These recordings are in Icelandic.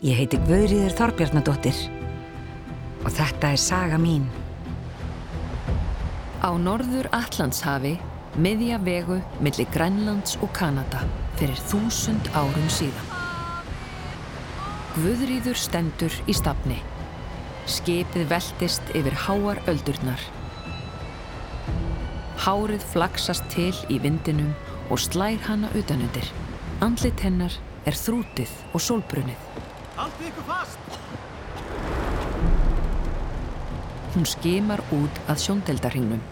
Ég heiti Guðrýður Þorbjarnadóttir og þetta er saga mín. Á norður Allandshafi, miðja vegu millir Grænlands og Kanada fyrir þúsund árum síðan. Guðrýður stendur í stafni. Skipið veltist yfir háar öldurnar. Hárið flaksast til í vindinum og slær hana utanundir. Andlit hennar er þrútið og sólbrunnið. Haldið ykkur fast! Hún skimar út að sjóndeldarhingnum.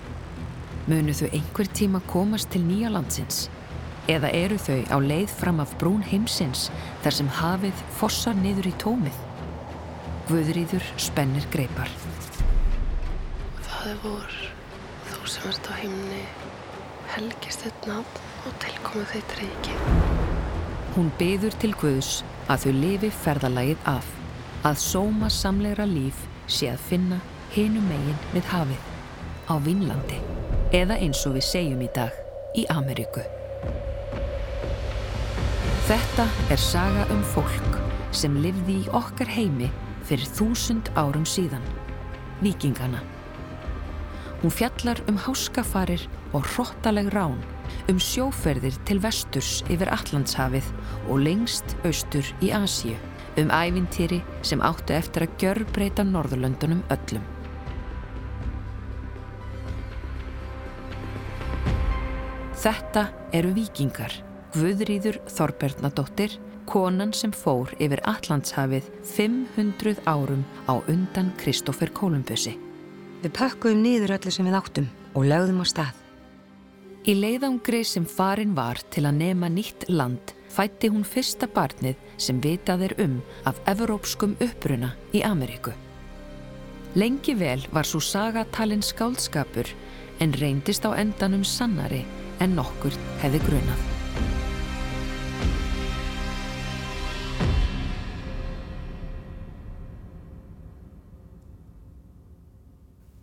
Munu þau einhver tíma komast til nýja landsins? Eða eru þau á leið fram af brún heimsins þar sem hafið fossar niður í tómið? Guðrýður spennir greipar. Það er vor, þú sem ert á himni, helgist þitt nafn og tilkomið þitt reiki. Hún byður til Guðs að þau lifi ferðalagið af, að sóma samlegra líf sé að finna hinu megin við hafið, á Vínlandi, eða eins og við segjum í dag, í Ameríku. Þetta er saga um fólk sem livði í okkar heimi fyrir þúsund árum síðan, vikingana. Hún fjallar um háskafarir og hróttaleg rán um sjóferðir til vesturs yfir Allandshafið og lengst austur í Asíu, um ævintýri sem áttu eftir að gjörbreyta Norðurlöndunum öllum. Þetta eru vikingar, Guðrýður Þorbernadóttir, konan sem fór yfir Allandshafið 500 árum á undan Kristófer Kolumbussi. Við pakkuðum niður öllu sem við áttum og lögðum á stað. Í leiðangri sem farin var til að nema nýtt land fætti hún fyrsta barnið sem vitað er um af evrópskum uppruna í Ameríku. Lengi vel var svo sagatalinn skáldskapur en reyndist á endanum sannari en nokkur hefði grunað.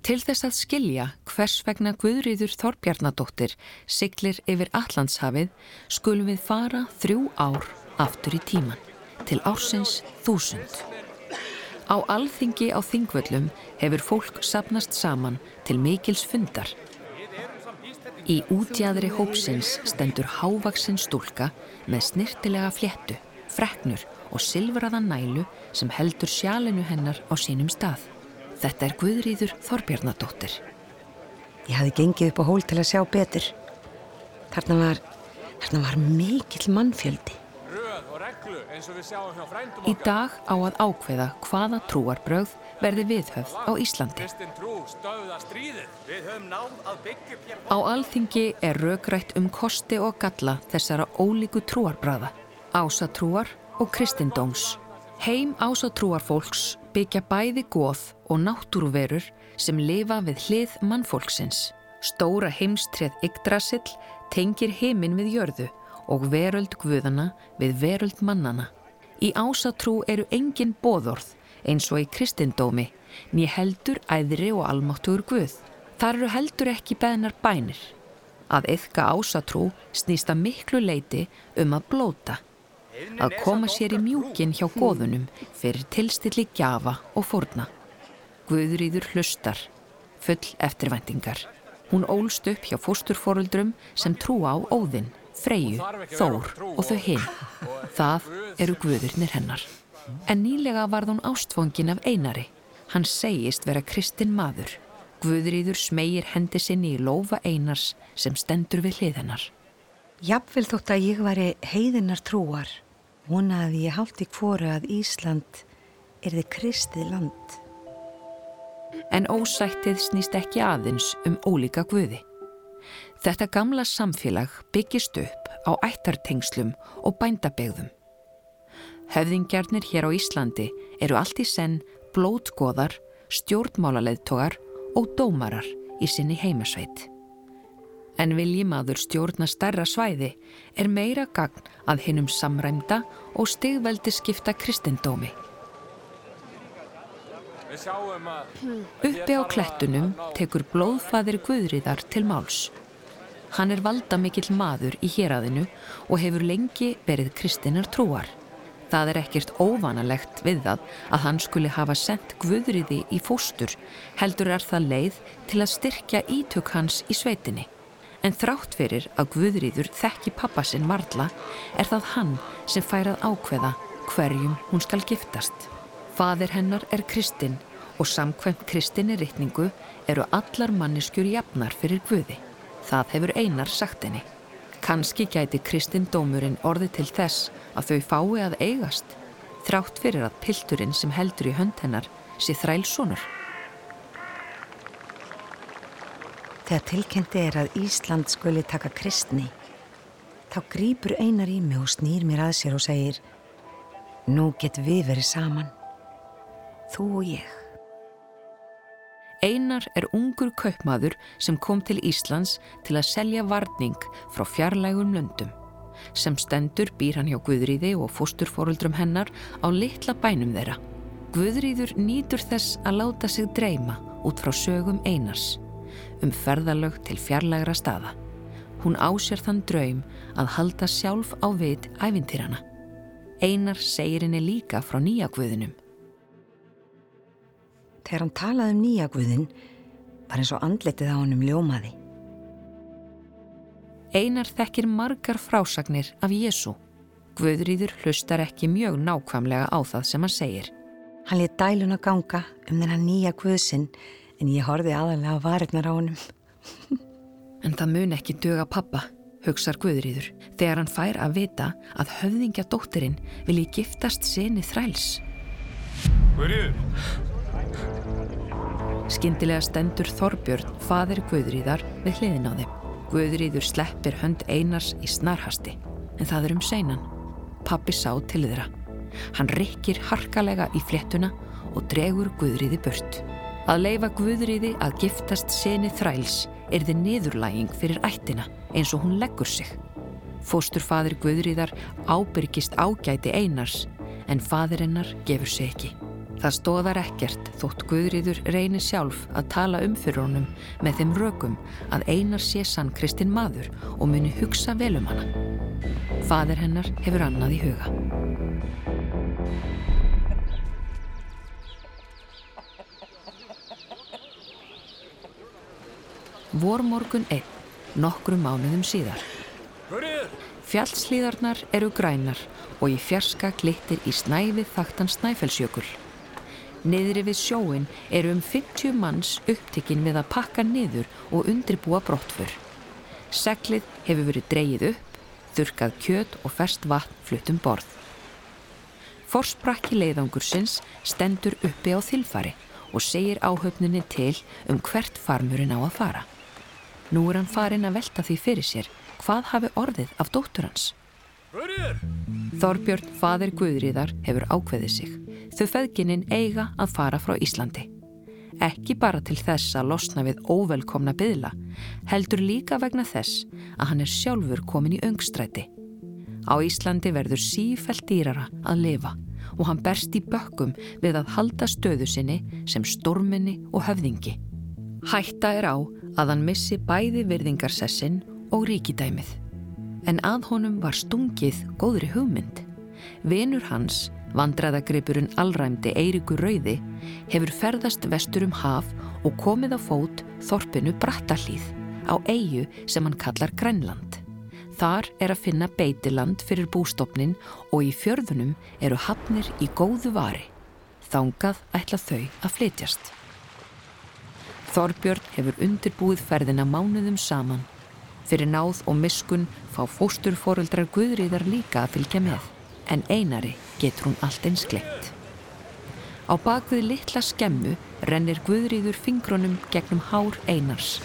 Til þess að skilja hvers vegna Guðrýður Þorbjarnadóttir siglir yfir Allandshafið skulum við fara þrjú ár aftur í tíman, til ársins þúsund. Á alþingi á þingvöllum hefur fólk sapnast saman til mikils fundar. Í útjæðri hópsins stendur hávaksinn stúlka með snirtilega fléttu, freknur og silfraða nælu sem heldur sjálinu hennar á sínum stað. Þetta er Guðrýður Þorbjarnadóttir. Ég hafði gengið upp á hól til að sjá betur. Þarna var, þarna var mikill mannfjöldi. Í dag á að ákveða hvaða trúarbröð verði viðhöfð á Íslandi. Á alþingi er raugrætt um kosti og galla þessara ólíku trúarbröða, ásatrúar og kristindóms. Heim ásatrúarfólks byggja bæði goð og náttúruverur sem lifa við hlið mannfólksins. Stóra heimstreð Yggdrasill tengir heiminn við jörðu og veröld guðana við veröld mannana. Í ásatrú eru engin bóðorð eins og í kristindómi, ný heldur æðri og almáttugur guð. Þar eru heldur ekki beðnar bænir. Að yfka ásatrú snýsta miklu leiti um að blóta að koma sér í mjúkin hjá góðunum fyrir tilstilli gjafa og fórna. Guðrýður hlustar, full eftirvæntingar. Hún ólst upp hjá fósturforuldrum sem trúa á óðinn, Freyju, Þór og þau hinn. Það eru guðurnir hennar. En nýlega varð hún ástfóngin af einari. Hann segist vera kristin maður. Guðrýður smegir hendi sinni í lofa einars sem stendur við hlið hennar. Jafnvel þótt að ég væri heiðinnar trúar vonaði ég hálti kvoru að Ísland er þið kristið land. En ósættið snýst ekki aðeins um ólíka guði. Þetta gamla samfélag byggist upp á ættartengslum og bændabegðum. Höfðingjarnir hér á Íslandi eru allt í senn blótgóðar, stjórnmálaleðtogar og dómarar í sinni heimasveit en vilji maður stjórna starra svæði er meira gagn að hinnum samræmda og stigveldi skipta kristendómi. Uppi á klettunum tekur blóðfæðir Guðriðar til máls. Hann er valda mikill maður í héræðinu og hefur lengi verið kristinnar trúar. Það er ekkert óvanalegt við það að hann skuli hafa sendt Guðriði í fóstur, heldur er það leið til að styrkja ítök hans í sveitinni. En þrátt fyrir að Guðriður þekki pappasinn Marla er það hann sem færað ákveða hverjum hún skal giftast. Fadir hennar er Kristinn og samkvæmt Kristinni rittningu eru allar manneskjur jafnar fyrir Guði. Það hefur einar sagt henni. Kanski gæti Kristinn dómurinn orði til þess að þau fái að eigast, þrátt fyrir að pilturinn sem heldur í hönd hennar sé þrælsónur. Þegar tilkendi er að Ísland skuli taka kristni, þá grýpur einar í mig og snýr mér að sér og segir Nú get við verið saman, þú og ég. Einar er ungur kaupmaður sem kom til Íslands til að selja varning frá fjarlægum löndum. Sem stendur býr hann hjá Guðríði og fósturfóruldrum hennar á litla bænum þeirra. Guðríður nýtur þess að láta sig dreyma út frá sögum Einars um ferðalög til fjarlægra staða. Hún ásér þann draum að halda sjálf á vit æfintýrana. Einar segir henni líka frá nýja Guðinum Þegar hann talaði um nýja guðin var eins og andletið á hann um ljómaði. Einar þekkir margar frásagnir af Jésu. Guðrýður hlustar ekki mjög nákvæmlega á það sem hann segir. Hann lit dælun að ganga um þennan nýja guðsinn en ég horfi aðalega á varirnar á honum. en það mun ekki döga pappa, hugsar Guðrýður, þegar hann fær að vita að höfðingja dóttirinn vilji giftast sinni þræls. Guðrýður! Skindilega stendur Þorbjörn, fadir Guðrýðar, við hliðin á þeim. Guðrýður sleppir hönd einars í snarhasti, en það er um seinan. Pappi sá til þeirra. Hann rikkir harkalega í fléttuna og dregur Guðrýði burt. Að leifa Guðrýði að giftast seni þræls er þið niðurlæging fyrir ættina eins og hún leggur sig. Fóstur fadir Guðrýðar ábyrgist ágæti einars en fadirinnar gefur sig ekki. Það stóðar ekkert þótt Guðriður reynir sjálf að tala um fyrir honum með þeim rökum að einar sé sann Kristinn maður og muni hugsa vel um hana. Fadir hennar hefur annað í huga. Vormorgun einn, nokkru mánuðum síðar. Fjallslíðarnar eru grænar og í fjarska glittir í snæfið þaktan snæfellsjökull. Niðri við sjóin eru um 50 manns upptikinn við að pakka niður og undirbúa brottfur. Seglið hefur verið dreyið upp, þurkað kjöt og ferst vatn fluttum borð. Forsprakki leiðangursins stendur uppi á þilfari og segir áhöfninni til um hvert farmurinn á að fara. Nú er hann farin að velta því fyrir sér hvað hafi orðið af dóttur hans. Þorbjörn, fadir Guðríðar, hefur ákveðið sig. Þau feðgininn eiga að fara frá Íslandi. Ekki bara til þess að losna við óvelkomna byðla, heldur líka vegna þess að hann er sjálfur komin í öngstræti. Á Íslandi verður sífælt dýrara að lifa og hann berst í bökkum við að halda stöðu sinni sem storminni og höfðingi. Hætta er á að hann missi bæði virðingarsessin og ríkidæmið. En að honum var stungið góðri hugmynd. Venur hans, vandraðagripurinn allræmdi Eirikur Rauði, hefur ferðast vestur um haf og komið á fót þorpinu Brattallíð á eigu sem hann kallar Grænland. Þar er að finna beitiland fyrir bústofnin og í fjörðunum eru hafnir í góðu vari. Þángað ætla þau að flytjast. Þorbjörn hefur undirbúið ferðina mánuðum saman. Fyrir náð og miskun fá fósturforeldrar Guðriðar líka að fylgja með en einari getur hún allt eins gleitt. Á bakvið litla skemmu rennir Guðrýður fingrunum gegnum hár einars,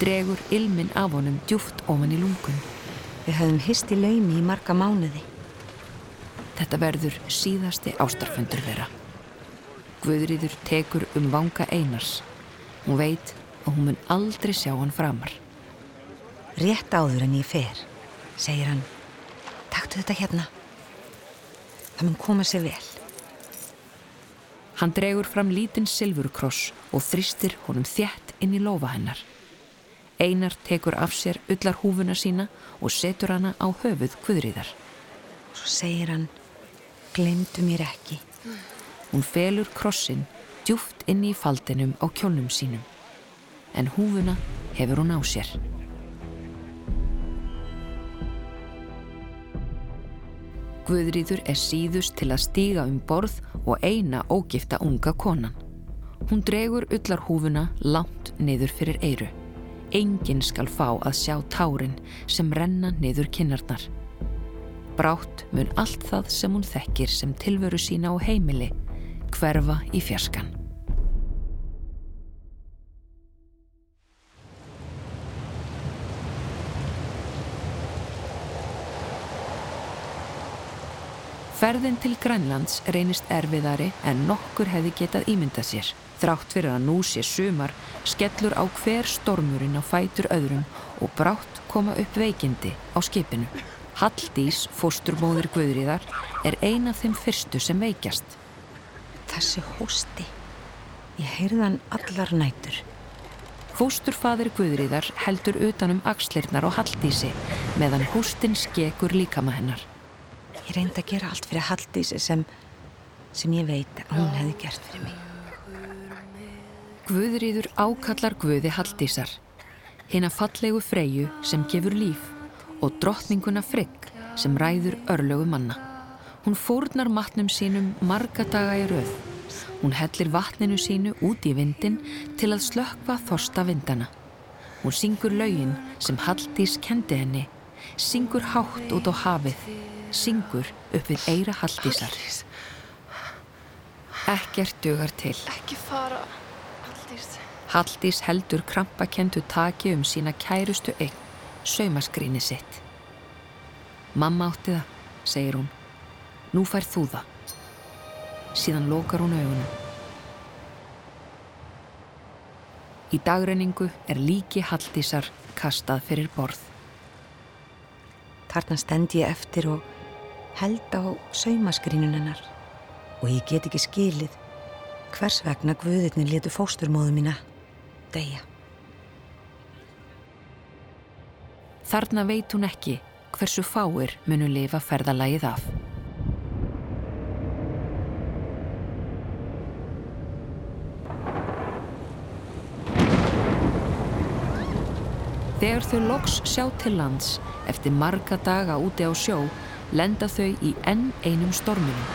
dregur ilmin af honum djúft ofan í lungun. Við höfum hist í laumi í marga mánuði. Þetta verður síðasti ástarfundur þeirra. Guðrýður tekur um vanga einars. Hún veit að hún mun aldrei sjá hann framar. Rétt áður en ég fer, segir hann. Taktu þetta hérna. Það mun koma sér vel. Hann dregur fram lítinn silfurkross og þristir honum þjætt inn í lofa hennar. Einar tekur af sér ullar húfuna sína og setur hana á höfuð kvöðriðar. Svo segir hann, Glemdu mér ekki. Hún felur krossin djúft inn í faldinum á kjónum sínum. En húfuna hefur hún á sér. Guðrýður er síðust til að stíga um borð og eina ógifta unga konan. Hún dregur ullar húfuna langt niður fyrir eiru. Engin skal fá að sjá tárin sem renna niður kinnarnar. Brátt mun allt það sem hún þekkir sem tilveru sína á heimili hverfa í fjarskan. Ferðin til Grænlands reynist erfiðari en nokkur hefði getað ímyndað sér. Þrátt fyrir að nú sé sumar skellur á hver stormurinn á fætur öðrum og brátt koma upp veikindi á skipinu. Halldís, fósturmóður Guðriðar, er eina af þeim fyrstu sem veikjast. Þessi hósti. Ég heyrði hann allar nætur. Fósturfadir Guðriðar heldur utanum axlirnar á Halldísi meðan hóstin skekur líkama hennar. Ég reyndi að gera allt fyrir Halldísi sem, sem ég veit að hún hefði gert fyrir mig. Guðriður ákallar Guði Halldísar, hinn að fallegu freyju sem gefur líf og drottninguna Frigg sem ræður örlögu manna. Hún fórnar matnum sínum marga daga í rauð. Hún hellir vatninu sínu út í vindin til að slökva þorsta vindana. Hún syngur laugin sem Halldís kendi henni, syngur hátt út á hafið syngur upp við eira Halldísar. Ekkert dugar til. Ekki fara, Halldís. Halldís heldur krampakentu taki um sína kærustu eign, saumaskríni sitt. Mamma átti það, segir hún. Nú fær þú það. Síðan lokar hún augunum. Í dagreiningu er líki Halldísar kastað fyrir borð. Þarna stend ég eftir og held á saumaskrínun hennar og ég get ekki skilið hvers vegna Guðirni letu fósturmóðu mína deyja. Þarna veit hún ekki hversu fáir munu lifa ferðalagið af. Þegar þau loks sjá til lands eftir marga daga úti á sjó lenda þau í enn einum storminum.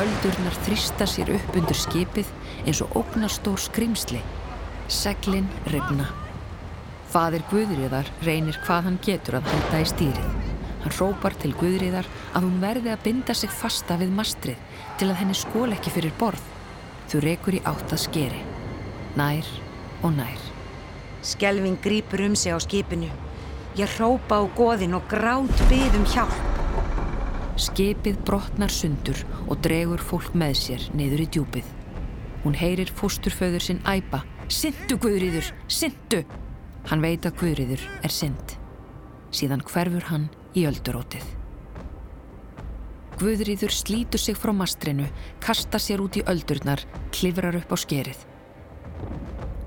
Öldurnar þrista sér upp undir skipið eins og ógnastór skrimsli. Seglin rifna. Fadir Guðriðar reynir hvað hann getur að halda í stýrið. Hann rópar til Guðriðar að hún verði að binda sig fasta við mastrið til að henni skól ekki fyrir borð. Þú rekur í átt að skeri. Nær og nær. Skelving grýpur um sig á skipinu. Ég rópa á goðin og grátt byðum hjálp. Skipið brotnar sundur og dregur fólk með sér niður í djúpið. Hún heyrir fósturföður sinn æpa. Sindu Guðriður, sindu! Hann veit að Guðriður er sind. Síðan hverfur hann í öldurótið. Guðriður slítur sig frá mastrinu, kastar sér út í öldurnar, klifrar upp á skerið.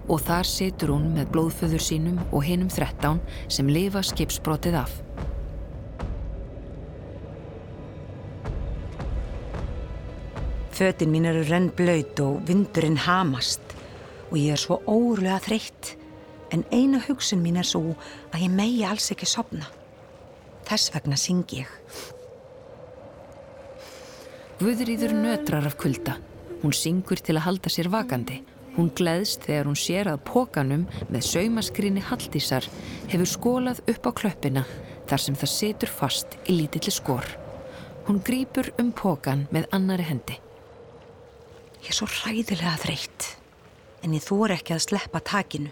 Og þar situr hún með blóðföður sínum og hinum þrettán sem lifa skipsbrotið af. Fötin mín eru renn blöyt og vindurinn hamast og ég er svo órulega þreytt en eina hugsun mín er svo að ég megi alls ekki sopna. Þess vegna syng ég. Guðrýður nötrar af kulda. Hún syngur til að halda sér vakandi. Hún gleðst þegar hún sér að pókanum með saumaskrinni Halldísar hefur skólað upp á klöppina þar sem það setur fast í lítilli skor. Hún grýpur um pókan með annari hendi. Ég er svo ræðilega þreytt en ég þór ekki að sleppa takinu.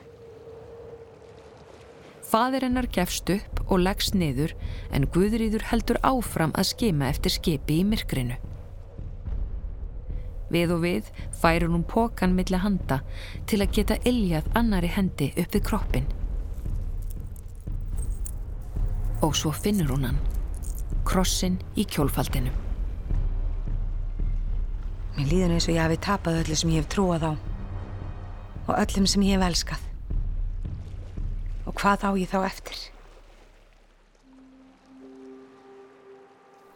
Fadir hennar gefst upp og leggst niður en Guðrýður heldur áfram að skima eftir skipi í myrkrinu. Við og við færur hún pókan millir handa til að geta iljað annari hendi upp við kroppin. Og svo finnur hún hann, krossin í kjólfaldinu. Mér líður eins og ég hafi tapað öllu sem ég hef trúað á og öllum sem ég hef elskað. Og hvað á ég þá eftir?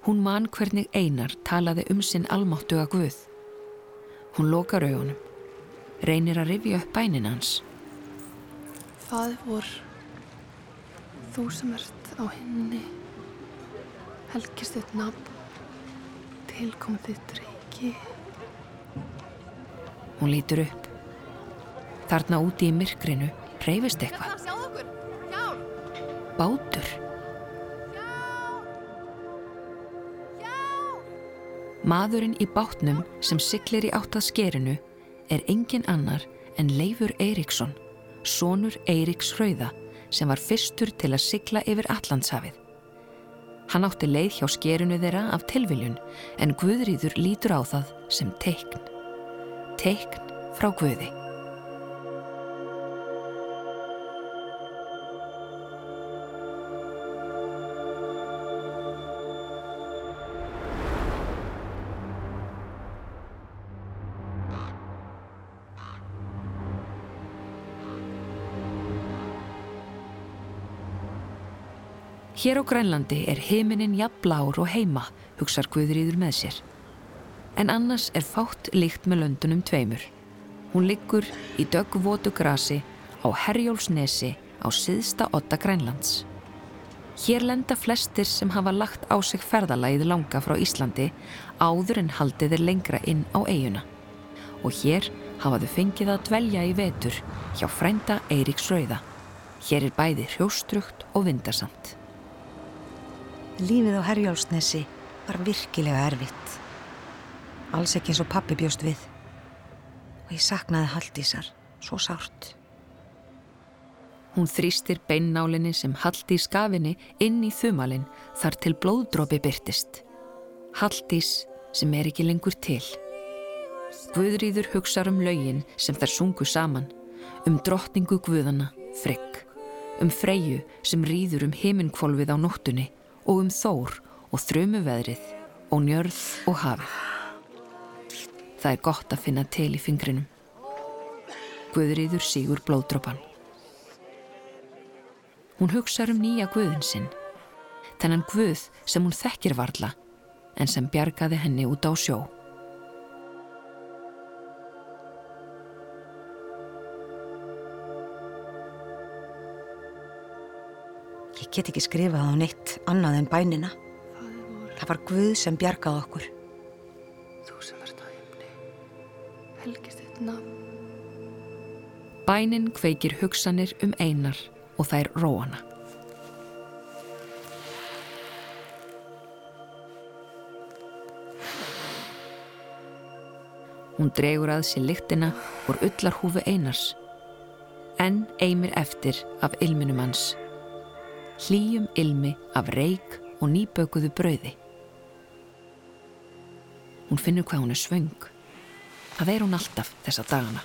Hún man hvernig einar talaði um sinn almáttuga guð. Hún lokar augunum, reynir að rifja upp bænin hans. Faði vor, þú sem ert á henni, helgist þitt nafn, tilkomið þitt reiki. Hún lítur upp. Þarna úti í myrkrinu reyfist eitthvað. Bátur. Maðurinn í bátnum sem siglir í áttað skerinu er engin annar en Leifur Eiríksson, sonur Eiríks Hrauða sem var fyrstur til að sigla yfir Allandshafið. Hann átti leið hjá skerinu þeirra af tilviljun en Guðrýður lítur á það sem teikn. Teikn frá Guði. Hér á Grænlandi er heiminin jafnblár og heima, hugsar Guðrýður með sér. En annars er fátt líkt með löndunum tveimur. Hún liggur í döggvotu grasi á Herjólfsnesi á siðsta otta Grænlands. Hér lenda flestir sem hafa lagt á sig ferðalagið langa frá Íslandi áður en haldið er lengra inn á eiguna. Og hér hafa þau fengið að dvelja í vetur hjá frænda Eiríks Rauða. Hér er bæði hrjóstrugt og vindarsamt. Lífið á Herjólfsnesi var virkilega erfitt. Alls ekki eins og pappi bjóst við. Og ég saknaði Haldísar svo sárt. Hún þrýstir beinnálinni sem haldi í skafinni inn í þumalinn þar til blóðdrópi byrtist. Haldís sem er ekki lengur til. Guðrýður hugsar um laugin sem þær sungu saman, um drottningu Guðana, Frigg, um Freyju sem rýður um himinkvolvið á nóttunni og um Þór og þrömuveðrið og njörð og hafið. Það er gott að finna til í fingrinum. Guðrýður sígur blóðdrópan. Hún hugsar um nýja Guðin sinn, þennan Guð sem hún þekkir varla en sem bjargaði henni út á sjó. Get ekki skrifað á neitt annað en bænina. Það var Guð sem bjargaði okkur. þú sem ert á himni, helgist þitt nafn, Bænin kveikir hugsanir um einar og þær róana. Hún dregur að sér lyktina úr ullarhúfu einars. En eimir eftir af ilminum hans. Hlýjum ilmi af reik og nýbökuðu brauði. Hún finnur hvað hún er svöng. Það er hún alltaf þessa dagana.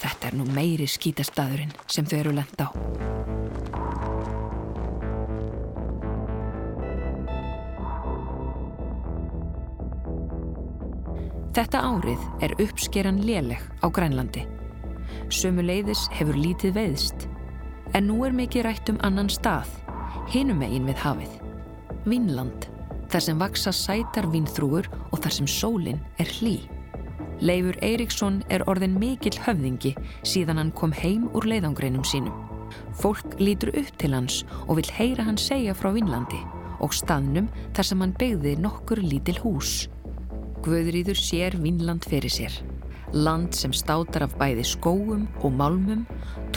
Þetta er nú meiri skítastæðurinn sem þau eru lenda á. Þetta árið er uppskeran léleg á Grænlandi. Sömu leiðis hefur lítið veiðst. En nú er mikið rætt um annan stað, hinum megin við hafið. Vínland, þar sem vaksa sætar vínþrúur og þar sem sólinn er hlý. Leifur Eiríksson er orðin mikill höfðingi síðan hann kom heim úr leiðangreinum sínum. Fólk lítur upp til hans og vil heyra hann segja frá Vínlandi og staðnum þar sem hann byggði nokkur lítil hús. Guðrýður sér Vínland fyrir sér. Land sem státar af bæði skóum og málmum,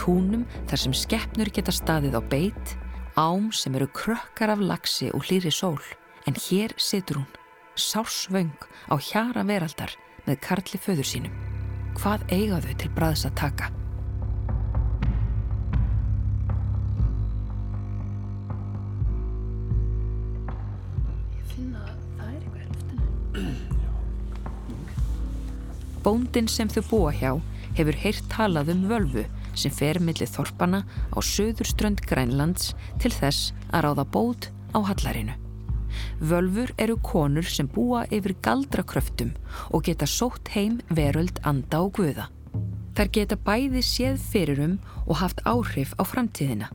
túnum þar sem skeppnur geta staðið á beit, ám sem eru krökkar af laxi og hlýri sól. En hér situr hún, sársvöng á hjara veraldar með karli föður sínum. Hvað eiga þau til bræðs að taka? ég finna að það er eitthvað í loftinu. Bóndin sem þau búa hjá hefur heyrt talað um völvu sem fer millir þorpana á söðurströnd Grænlands til þess að ráða bót á hallarinu. Völvur eru konur sem búa yfir galdrakröftum og geta sótt heim veröld anda og guða. Þær geta bæði séð fyrirum og haft áhrif á framtíðina.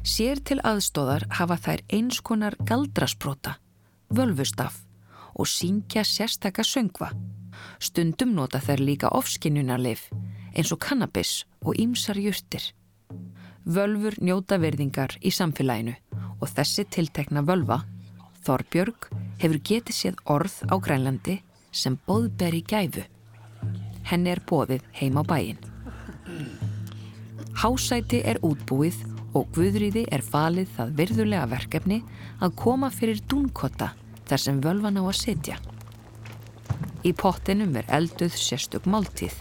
Sér til aðstóðar hafa þær eins konar galdrasprota, völvustaf og síngja sérstaka söngva. Stundum nota þær líka ofskinnunarleif eins og kannabis og ímsar júrtir. Völfur njóta verðingar í samfélaginu og þessi tiltekna völva, Þorbjörg, hefur getið séð orð á Grænlandi sem bóðberi gæfu. Henni er bóðið heim á bæin. Hásæti er útbúið og Guðrýði er falið það virðulega verkefni að koma fyrir dúnkotta þar sem völvan á að setja. Í pottinum er elduð sérstök máltíð.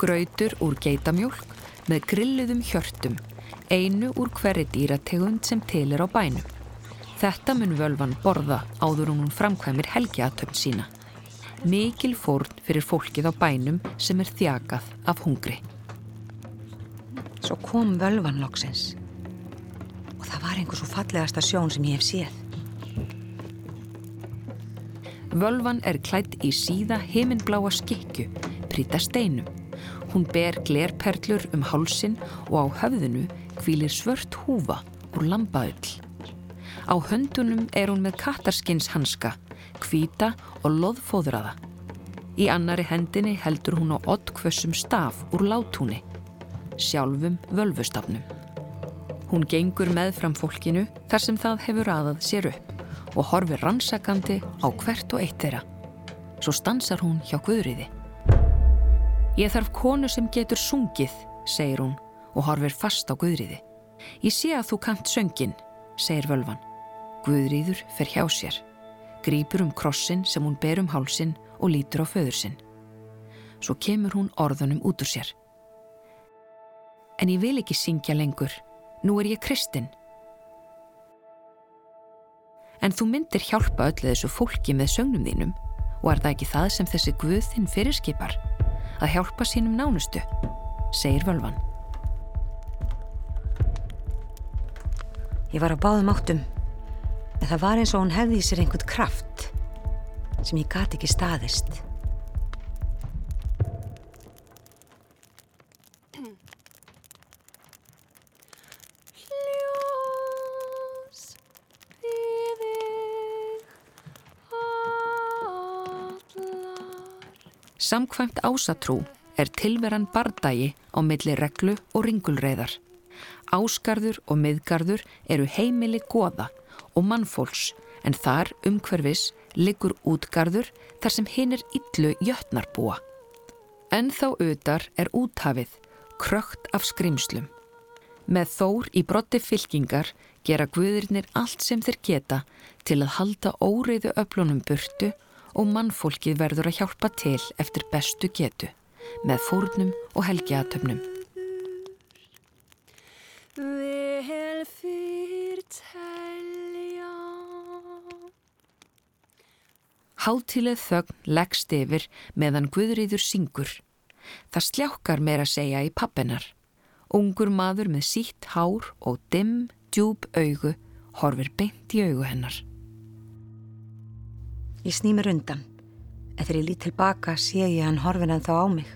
Grautur úr geitamjólk með grilluðum hjörtum, einu úr hverri dýrategund sem til er á bænum. Þetta mun völvan borða áður hún framkvæmir helgiatöfn sína. Mikil fórn fyrir fólkið á bænum sem er þjakað af hungri. Svo kom völvan loksins og það var einhver svo fallegasta sjón sem ég hef séð. Völvan er klætt í síða heiminbláa skikju, prýta steinum. Hún ber glerperlur um hálsin og á höfðinu kvílir svört húfa úr lambaöll. Á höndunum er hún með kattarskins hanska, kvíta og loðfóðraða. Í annari hendinni heldur hún á ottkvössum staf úr látúni, sjálfum völvustafnum. Hún gengur með fram fólkinu þar sem það hefur aðað sér upp og horfir rannsakandi á hvert og eitt þeirra. Svo stansar hún hjá Guðriði. Ég þarf konu sem getur sungið, segir hún og horfir fast á Guðriði. Ég sé að þú kant söngin, segir völvan. Guðriður fer hjá sér, grýpur um krossin sem hún ber um hálsin og lítur á föður sinn. Svo kemur hún orðunum út úr sér. En ég vil ekki syngja lengur, nú er ég kristinn. En þú myndir hjálpa öllu þessu fólki með sögnum þínum og er það ekki það sem þessi Guð þinn fyrirskipar? Að hjálpa sínum nánustu, segir völvan. Ég var á báðum áttum, en það var eins og hún hefði í sér einhvern kraft sem ég gati ekki staðist. Samkvæmt ásatrú er tilveran bardagi á milli reglu og ringulreiðar. Áskarður og miðgarður eru heimili goða og mannfólks en þar umhverfis liggur útgarður þar sem hinn er illu jötnar búa. En þá auðar er úthafið, krökt af skrimslum. Með þór í brotti fylkingar gera guðirinnir allt sem þeir geta til að halda óreiðu öflunum burtu og mannfólkið verður að hjálpa til eftir bestu getu, með fórnum og telja. Hátíleð þögn leggst yfir meðan Guðrýður syngur. Það sljákkar meira að segja í pappinar. Ungur maður með sítt hár og dimm, djúb augu horfir beint í augu hennar. Ég sný mér undan, en þegar ég lít tilbaka sé ég hann horfin en þá á mig.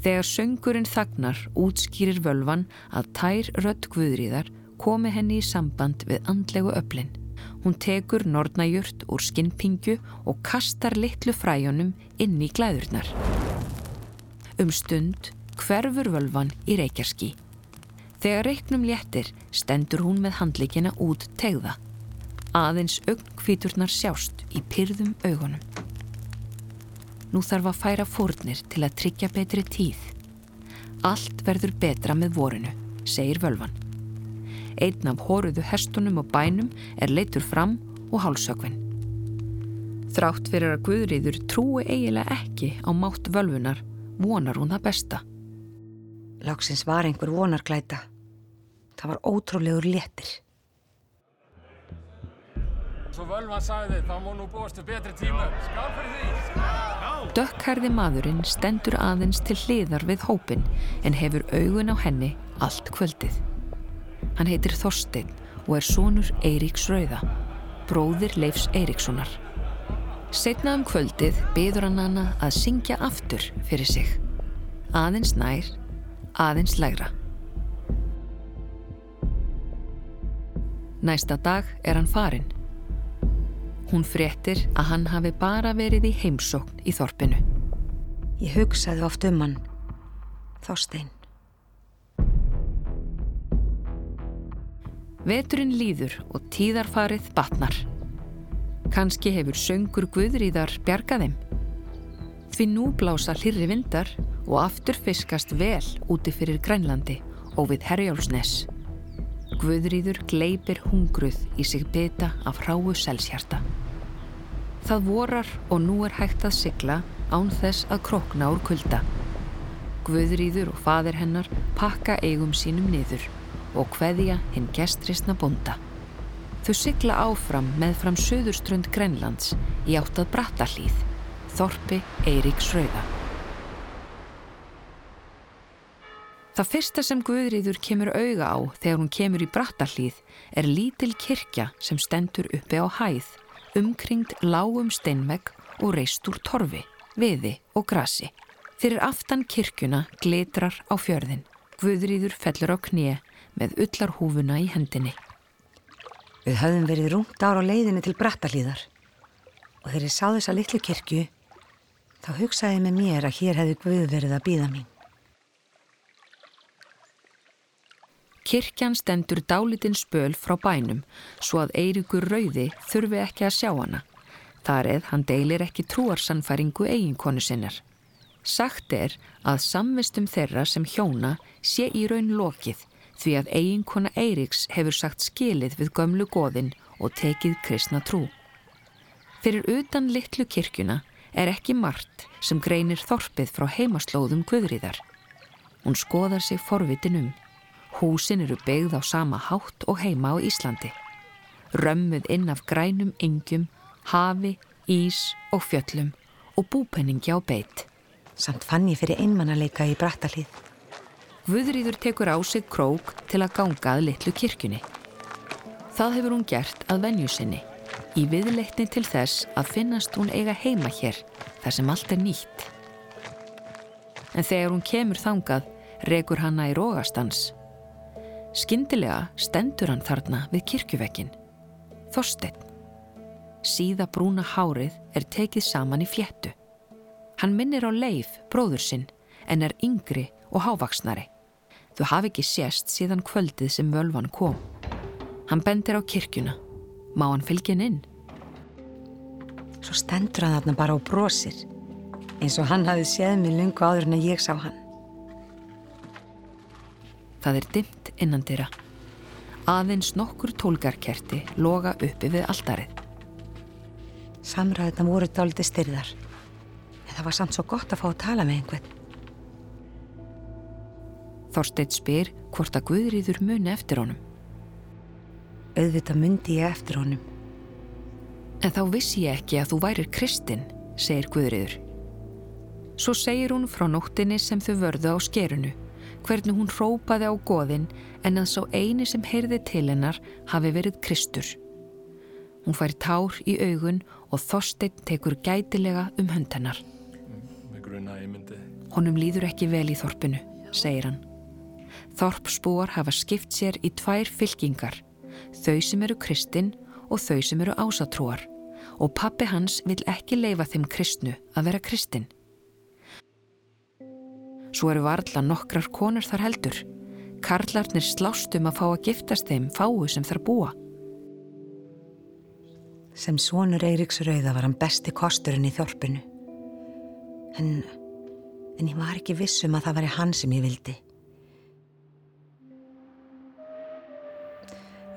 Þegar söngurinn þagnar útskýrir völvan að tær rödd Guðrýðar komi henni í samband við andlegu öflin. Hún tekur nornajurt úr skinnpingju og kastar litlu fræjónum inn í glæðurnar. Um stund hverfur völvan í reykjarski. Þegar reiknum léttir stendur hún með handlikina út tegða. Aðeins augnkvíturnar sjást í pyrðum augunum. Nú þarf að færa fórnir til að tryggja betri tíð. Allt verður betra með vorinu, segir völvan. Einn af hóruðu hestunum og bænum er leitur fram og hálsökvinn. Þrátt fyrir að Guðriður trúi eiginlega ekki á mátt völvunar, vonar hún það besta. Láksins var einhver vonarklæta. Það var ótrúlegur léttir. Svo völvan sagði þá má nú búast við betri tímum. Skál fyrir því! Skál! Dökkhærði maðurinn stendur aðeins til hliðar við hópin en hefur augun á henni allt kvöldið. Hann heitir Þorstein og er sonur Eiríks Rauða, bróðir Leifs Eiríkssonar. Setna um kvöldið byður hann hana að syngja aftur fyrir sig. Aðeins nær, aðeins lægra. Næsta dag er hann farin. Hún fréttir að hann hafi bara verið í heimsókn í þorpinu. Ég hugsaði oft um hann, Þorstein. Veturinn líður og tíðarfarið batnar. Kanski hefur söngur Guðríðar bjargaðim. Því nú blása hlirri vindar og aftur fiskast vel úti fyrir Grænlandi og við Herjálfsnes. Guðríður gleipir hungruð í sig beta af hráu selshjarta. Það vorar og nú er hægt að sigla án þess að krokna úr kulda. Guðríður og fadir hennar pakka eigum sínum niður og hveðja hinn gestrisna bonda. Þau sigla áfram með fram söðurströnd Grenlands í áttað Brattahlíð, Þorpi Eiríks Rauða. Það fyrsta sem Guðriður kemur auga á þegar hún kemur í Brattahlíð er lítil kirkja sem stendur uppi á hæð, umkringd lágum steinvegg og reist úr torfi, viði og grasi. Fyrir aftan kirkjuna glitrar á fjörðin. Guðriður fellur á knið með ullarhúfuna í hendinni. Við höfðum verið rúmt ára á leiðinni til Brattahlíðar og þegar ég sá þessa litlu kirkju þá hugsaði með mér að hér hefði Guð verið að býða mín. Kirkjan stendur dálitinn spöl frá bænum svo að Eirikur Rauði þurfi ekki að sjá hana. Þar eð hann deilir ekki trúarsannfæringu eiginkonu sinnar. Sagt er að samvistum þeirra sem hjóna sé í raun lokið því að eiginkona Eiriks hefur sagt skilið við gömlu goðin og tekið kristna trú. Fyrir utan litlu kirkjuna er ekki margt sem greinir þorpið frá heimaslóðum guðriðar. Hún skoðar sig forvitin um. Húsin eru byggð á sama hátt og heima á Íslandi. Römmuð inn af grænum yngjum, hafi, ís og fjöllum og búpenningi á beitt. Samt fann ég fyrir einmannaleika í Brattalíð. Guðrýður tekur á sig krók til að ganga að litlu kirkjunni. Það hefur hún gert að venju sinni, í viðleitni til þess að finnast hún eiga heima hér, þar sem allt er nýtt. En þegar hún kemur þangað, rekur hanna í rógastans. Skyndilega stendur hann þarna við kirkjuvekkin. Þorstein. Síða brúna hárið er tekið saman í fjettu. Hann minnir á leif, bróður sinn, en er yngri og hávaksnari. Þú hafi ekki sést síðan kvöldið sem völvan kom. Hann bendir á kirkjuna. Má hann fylgja henn inn? Svo stendur hann þarna bara og brosir. Eins og hann hafi séð mig lungu áður en ég sá hann. Það er dimt innan dýra. Aðeins nokkur tólgarkerti loga uppi við aldarið. Samræðina voru dáliti styrðar. En það var samt svo gott að fá að tala með einhvern. Þorsteit spyr hvort að Guðrýður muni eftir honum. Auðvitað myndi ég eftir honum. En þá vissi ég ekki að þú værir kristinn, segir Guðrýður. Svo segir hún frá nóttinni sem þau vörðu á skerunu, hvernig hún rópaði á goðin en að sá eini sem heyrði til hennar hafi verið Kristur. Hún fær tár í augun og Þorstein tekur gætilega um hönd hennar. Honum líður ekki vel í þorpinu, segir hann. Þorpsbúar hafa skipt sér í tvær fylkingar, þau sem eru kristinn og þau sem eru ásatrúar og pappi hans vil ekki leifa þeim kristnu að vera kristinn. Svo eru varðla nokkrar konur þar heldur. Karlarnir slástum að fá að giftast þeim fáu sem þar búa. Sem svonur Eiriks Rauða var hann besti kosturinn í þorpinu. En, en ég var ekki vissum að það var hann sem ég vildi.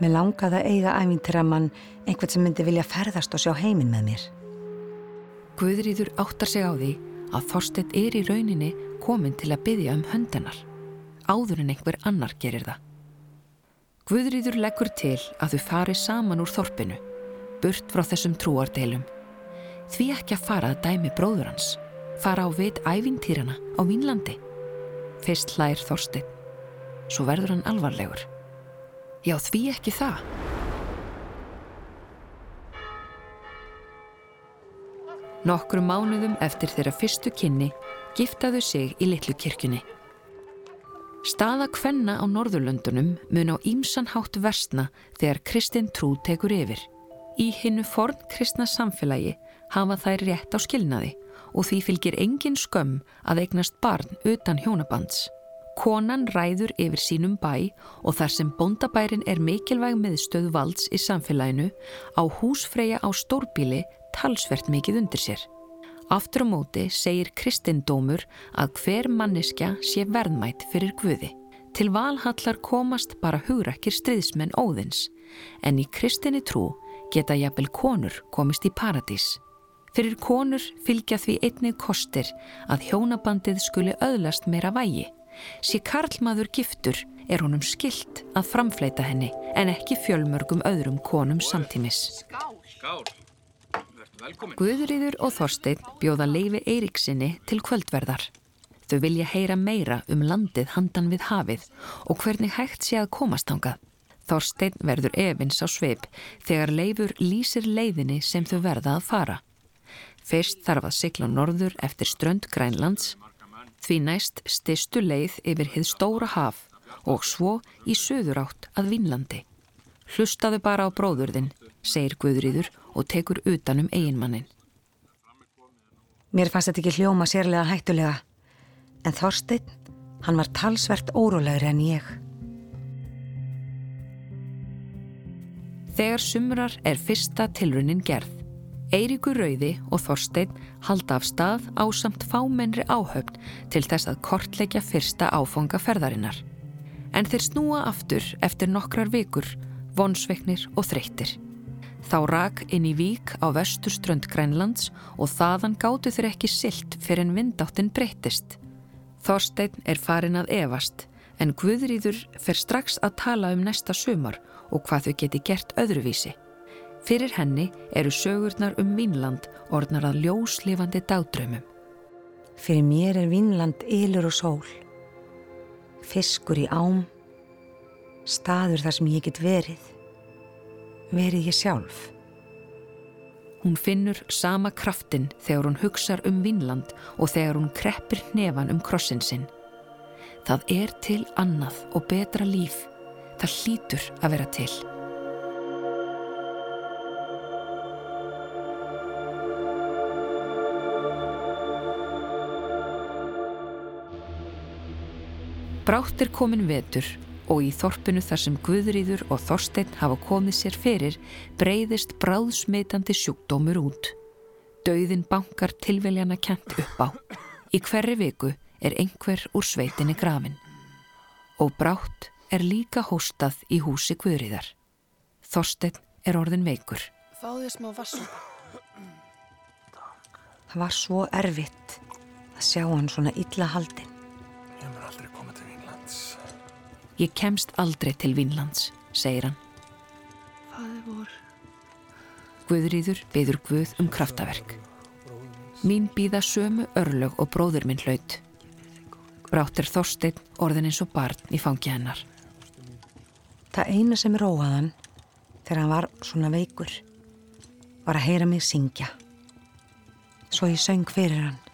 Mér langaði að eiga ævintramann einhvern sem myndi vilja ferðast og sjá heiminn með mér. Guðrýður áttar sig á því að Þorstedt er í rauninni komin til að byggja um höndanar, áður en einhver annar gerir það. Guðrýður leggur til að þau fari saman úr þorpinu, burt frá þessum trúardelum. Því ekki að fara að dæmi bróður hans, fara á veit ævintýrana á Vínlandi. Fyrst hlær Þorstedt, svo verður hann alvarlegur. Já, því ekki það. Nokkru mánuðum eftir þeirra fyrstu kynni giftaðu sig í litlu kirkjunni. Staða kvenna á Norðurlöndunum mun á ímsan hátt versna þegar Kristinn trú tekur yfir. Í hinnu forn kristna samfélagi hafa þær rétt á skilnaði og því fylgir engin skömm að eignast barn utan hjónabands. Konan ræður yfir sínum bæ og þar sem bóndabærin er mikilvæg miðstöð valds í samfélaginu á húsfreyja á stórbíli talsvert mikið undir sér. Aftur á móti segir kristindómur að hver manniska sé verðmætt fyrir Guði. Til valhallar komast bara hugrakir stryðsmenn óðins en í kristinni trú geta jafnvel konur komist í paradís. Fyrir konur fylgja því einnig kostir að hjónabandið skuli öðlast meira vægi. Sér karlmaður giftur er honum skilt að framfleita henni en ekki fjölmörgum öðrum konum samtímis. Guðrýður og Þorstein bjóða Leifi Eiríksinni til kvöldverðar. Þau vilja heyra meira um landið handan við hafið og hvernig hægt sé að komast ángað. Þorstein verður efins á sveip þegar Leifur lýsir leiðinni sem þau verða að fara. Fyrst þarf að sigla norður eftir strönd Grænlands, því næst stystu leið yfir hið stóra haf og svo í söður átt að Vínlandi. Hlustaðu bara á bróðurðin, segir Guðrýður og tekur utanum eiginmannin. Mér fannst þetta ekki hljóma sérlega hættulega, en Þorsteinn, hann var talsvert órólegri en ég. Þegar sumrar er fyrsta tilrunin gerð. Eiríkur Rauði og Þorstein halda af stað á samt fámennri áhöfn til þess að kortleggja fyrsta áfanga ferðarinnar. En þeir snúa aftur eftir nokkrar vikur, vonsveiknir og þreyttir. Þá rak inn í vík á vestur strönd Grænlands og þaðan gáttu þeir ekki silt fyrir en vindáttin breyttist. Þorstein er farin að evast en Guðrýður fer strax að tala um næsta sumar og hvað þau geti gert öðruvísi. Fyrir henni eru sögurnar um Vínland orðnar að ljóslifandi dagdraumum. Fyrir mér er Vínland ylur og sól. Fiskur í ám. Staður þar sem ég get verið. Verið ég sjálf. Hún finnur sama kraftin þegar hún hugsar um Vínland og þegar hún kreppir hnefan um krossin sinn. Það er til annað og betra líf. Það hlýtur að vera til. Brátt er komin vetur og í þorpinu þar sem Guðrýður og Þorstein hafa komið sér fyrir breyðist bráðsmitandi sjúkdómur út. Dauðin bankar tilveljana kent upp á. Í hverri viku er einhver úr sveitinni grafin. Og brátt er líka hóstað í húsi Guðrýðar. Þorstein er orðin veikur. Þér smá vassum. Það var svo erfitt að sjá hann svona illa haldin. Ég kemst aldrei til Vínlands, segir hann. Fáðu vor. Guðrýður byður Guð um kraftaverk. Mín býða sömu örlög og bróður minn hlaut. Brátt er Þorstein orðin eins og barn í fangi hennar. Það eina sem róaðan þegar hann var svona veikur var að heyra mig syngja. Svo ég söng fyrir hann.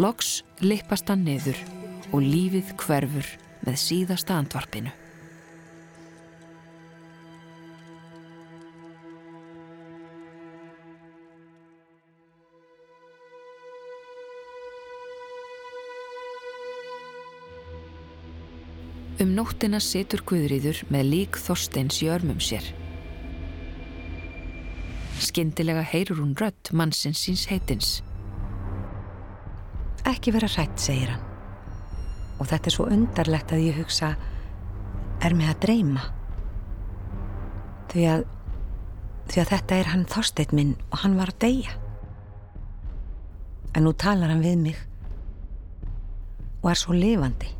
Loks lippast hann niður og lífið hverfur með síðasta andvarpinu. Um nóttina situr Guðrýður með lík Þorsteins í örmum sér. Skyndilega heyrur hún rödd mannsins síns heitins. Ekki vera hrætt, segir hann. Og þetta er svo undarlegt að ég hugsa, er mig að dreyma? Því að, því að þetta er hann Þorsteinn minn og hann var að deyja. En nú talar hann við mig og er svo lifandi.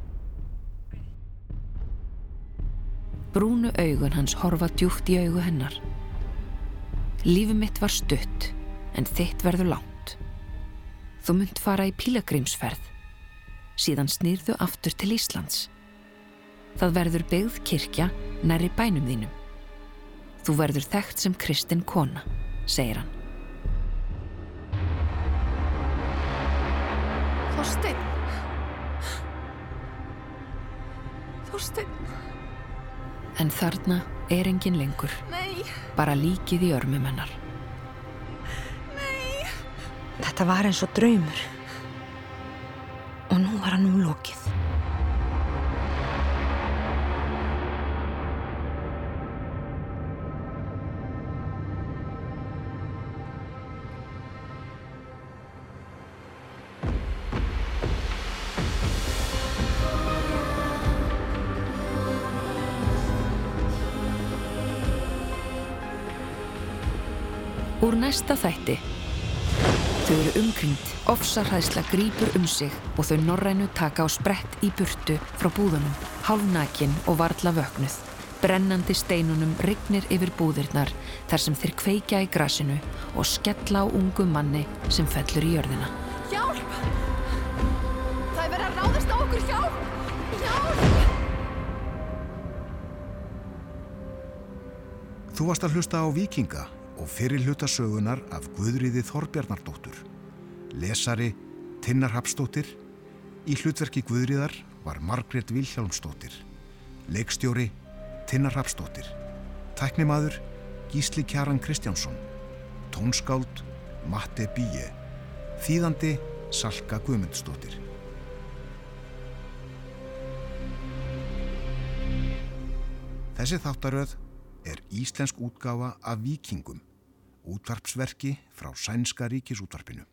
Brúnu augun hans horfa djúft í augu hennar. Lífi mitt var stutt, en þitt verður langt. Þú munt fara í pílagrímsferð. Síðan snýrðu aftur til Íslands. Það verður byggð kirkja næri bænum þínum. Þú verður þekkt sem Kristinn kona, segir hann. Þorstein. Þorstein. En þarna er engin lengur, Nei. bara líkið í örmum hennar. Nei. Þetta var eins og draumur. Og nú var hann um lokið. Úr næsta þætti. Þau eru umkringt, ofsarhæðsla grýpur um sig og þau norrænu taka á sprett í burtu frá búðunum, hálfnakin og varla vöknuð. Brennandi steinunum rignir yfir búðirnar þar sem þeir kveikja í grasinu og skella á ungu manni sem fellur í jörðina. Hjálp! Það er verið að ráðast á okkur hjálp! Hjálp! Þú varst að hlusta á Víkinga og fyrir hluta sögunar af Guðriði Þorbjarnardóttur. Lesari Tinnar Hapsdóttir. Í hlutverki Guðriðar var Margrét Vilhjálmsdóttir. Leikstjóri Tinnar Hapsdóttir. Tæknimaður Gísli Kjaran Kristjánsson. Tónskáld Matti Bíje. Þýðandi Salka Guðmundsdóttir. Þessi þáttaröð er íslensk útgáfa af Víkingum, útvarpsverki frá Sænska ríkisútvarpinu.